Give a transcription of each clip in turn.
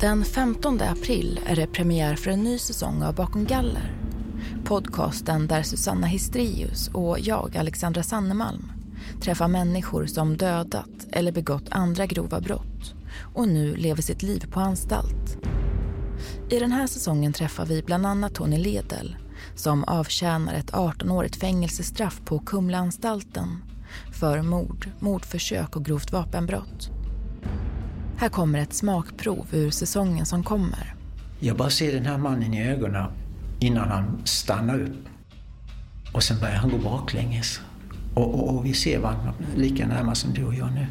Den 15 april är det premiär för en ny säsong av Bakom galler. Podcasten där Susanna Histrius och jag, Alexandra Sannemalm, träffar människor som dödat eller begått andra grova brott och nu lever sitt liv på anstalt. I den här säsongen träffar vi bland annat Tony Ledel som avtjänar ett 18-årigt fängelsestraff på Kumlaanstalten för mord, mordförsök och grovt vapenbrott. Här kommer ett smakprov ur säsongen som kommer. Jag bara ser den här mannen i ögonen innan han stannar upp. Och sen börjar han gå baklänges. Och, och, och vi ser varandra lika nära som du och jag nu.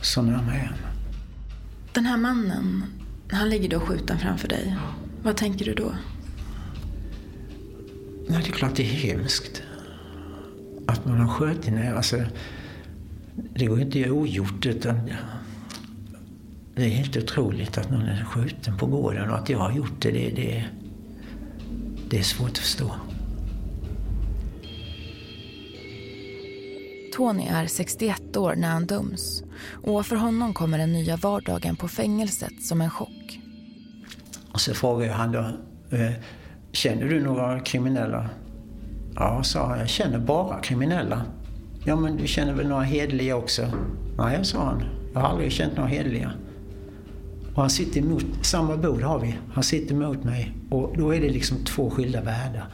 Så närmare är han. Den här mannen, han ligger då skjuten framför dig. Vad tänker du då? Nej, det är klart det är hemskt. Att man har skjutit. Alltså, det går inte att göra ogjort. Utan det är helt otroligt att någon är skjuten på gården och att jag har gjort det. Det, det, det är svårt att förstå. Tony är 61 år när han döms och för honom kommer den nya vardagen på fängelset som en chock. Och så frågar han då, eh, känner du några kriminella? Ja, sa han, jag känner bara kriminella. Ja, men du känner väl några hederliga också? Nej, sa han, jag har aldrig känt några hederliga. Och han sitter emot, samma bord har vi, han sitter emot mig och då är det liksom två skilda världar.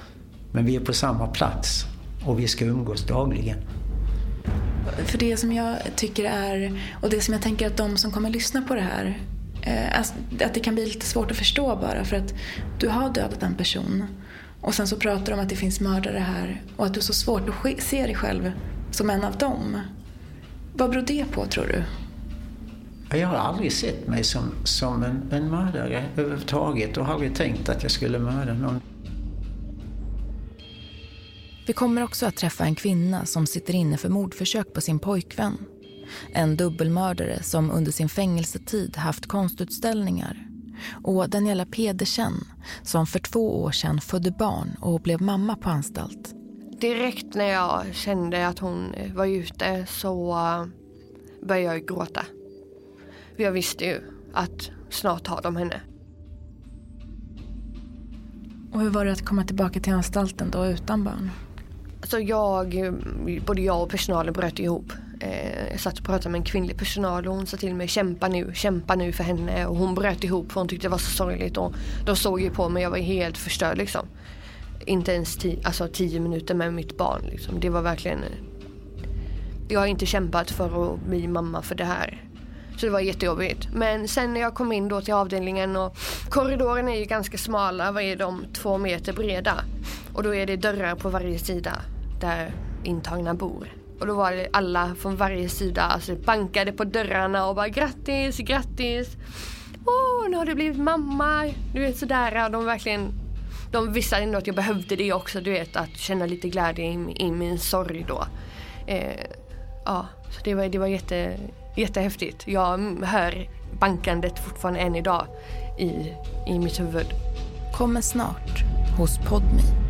Men vi är på samma plats och vi ska umgås dagligen. För det som jag tycker är, och det som jag tänker att de som kommer lyssna på det här, eh, alltså, att det kan bli lite svårt att förstå bara för att du har dödat en person och sen så pratar de om att det finns mördare här och att du har så svårt att se dig själv som en av dem. Vad beror det på tror du? Jag har aldrig sett mig som, som en, en mördare överhuvudtaget och har aldrig tänkt att jag skulle mörda någon. Vi kommer också att träffa en kvinna som sitter inne för mordförsök på sin pojkvän. En dubbelmördare som under sin fängelsetid haft konstutställningar. Och Daniela Pedersen som för två år sedan födde barn och blev mamma på anstalt. Direkt när jag kände att hon var ute så eh, började jag gråta. Jag visste ju att snart har de henne. Och hur var det att komma tillbaka till anstalten då utan barn? Alltså jag, både jag och personalen bröt ihop. Eh, jag satt och pratade med en kvinnlig personal och hon sa till mig kämpa nu, kämpa nu för henne. Och hon bröt ihop för hon tyckte det var så sorgligt. Och de såg ju på mig, jag var helt förstörd liksom. Inte ens tio, alltså tio minuter med mitt barn. Liksom. Det var verkligen... Jag har inte kämpat för att bli mamma för det här. Så det var jättejobbigt. Men sen när jag kom in då till avdelningen och korridoren är ju ganska smala, vad är de, två meter breda. Och då är det dörrar på varje sida där intagna bor. Och då var det alla från varje sida alltså bankade på dörrarna och bara grattis, grattis. Åh, nu har du blivit mamma. Du vet sådär, de verkligen de visste ändå att jag behövde det också, du vet att känna lite glädje i, i min sorg då. Eh, ja, så det var, det var jätte, jättehäftigt. Jag hör bankandet fortfarande än idag i, i mitt huvud. Kommer snart hos Podme.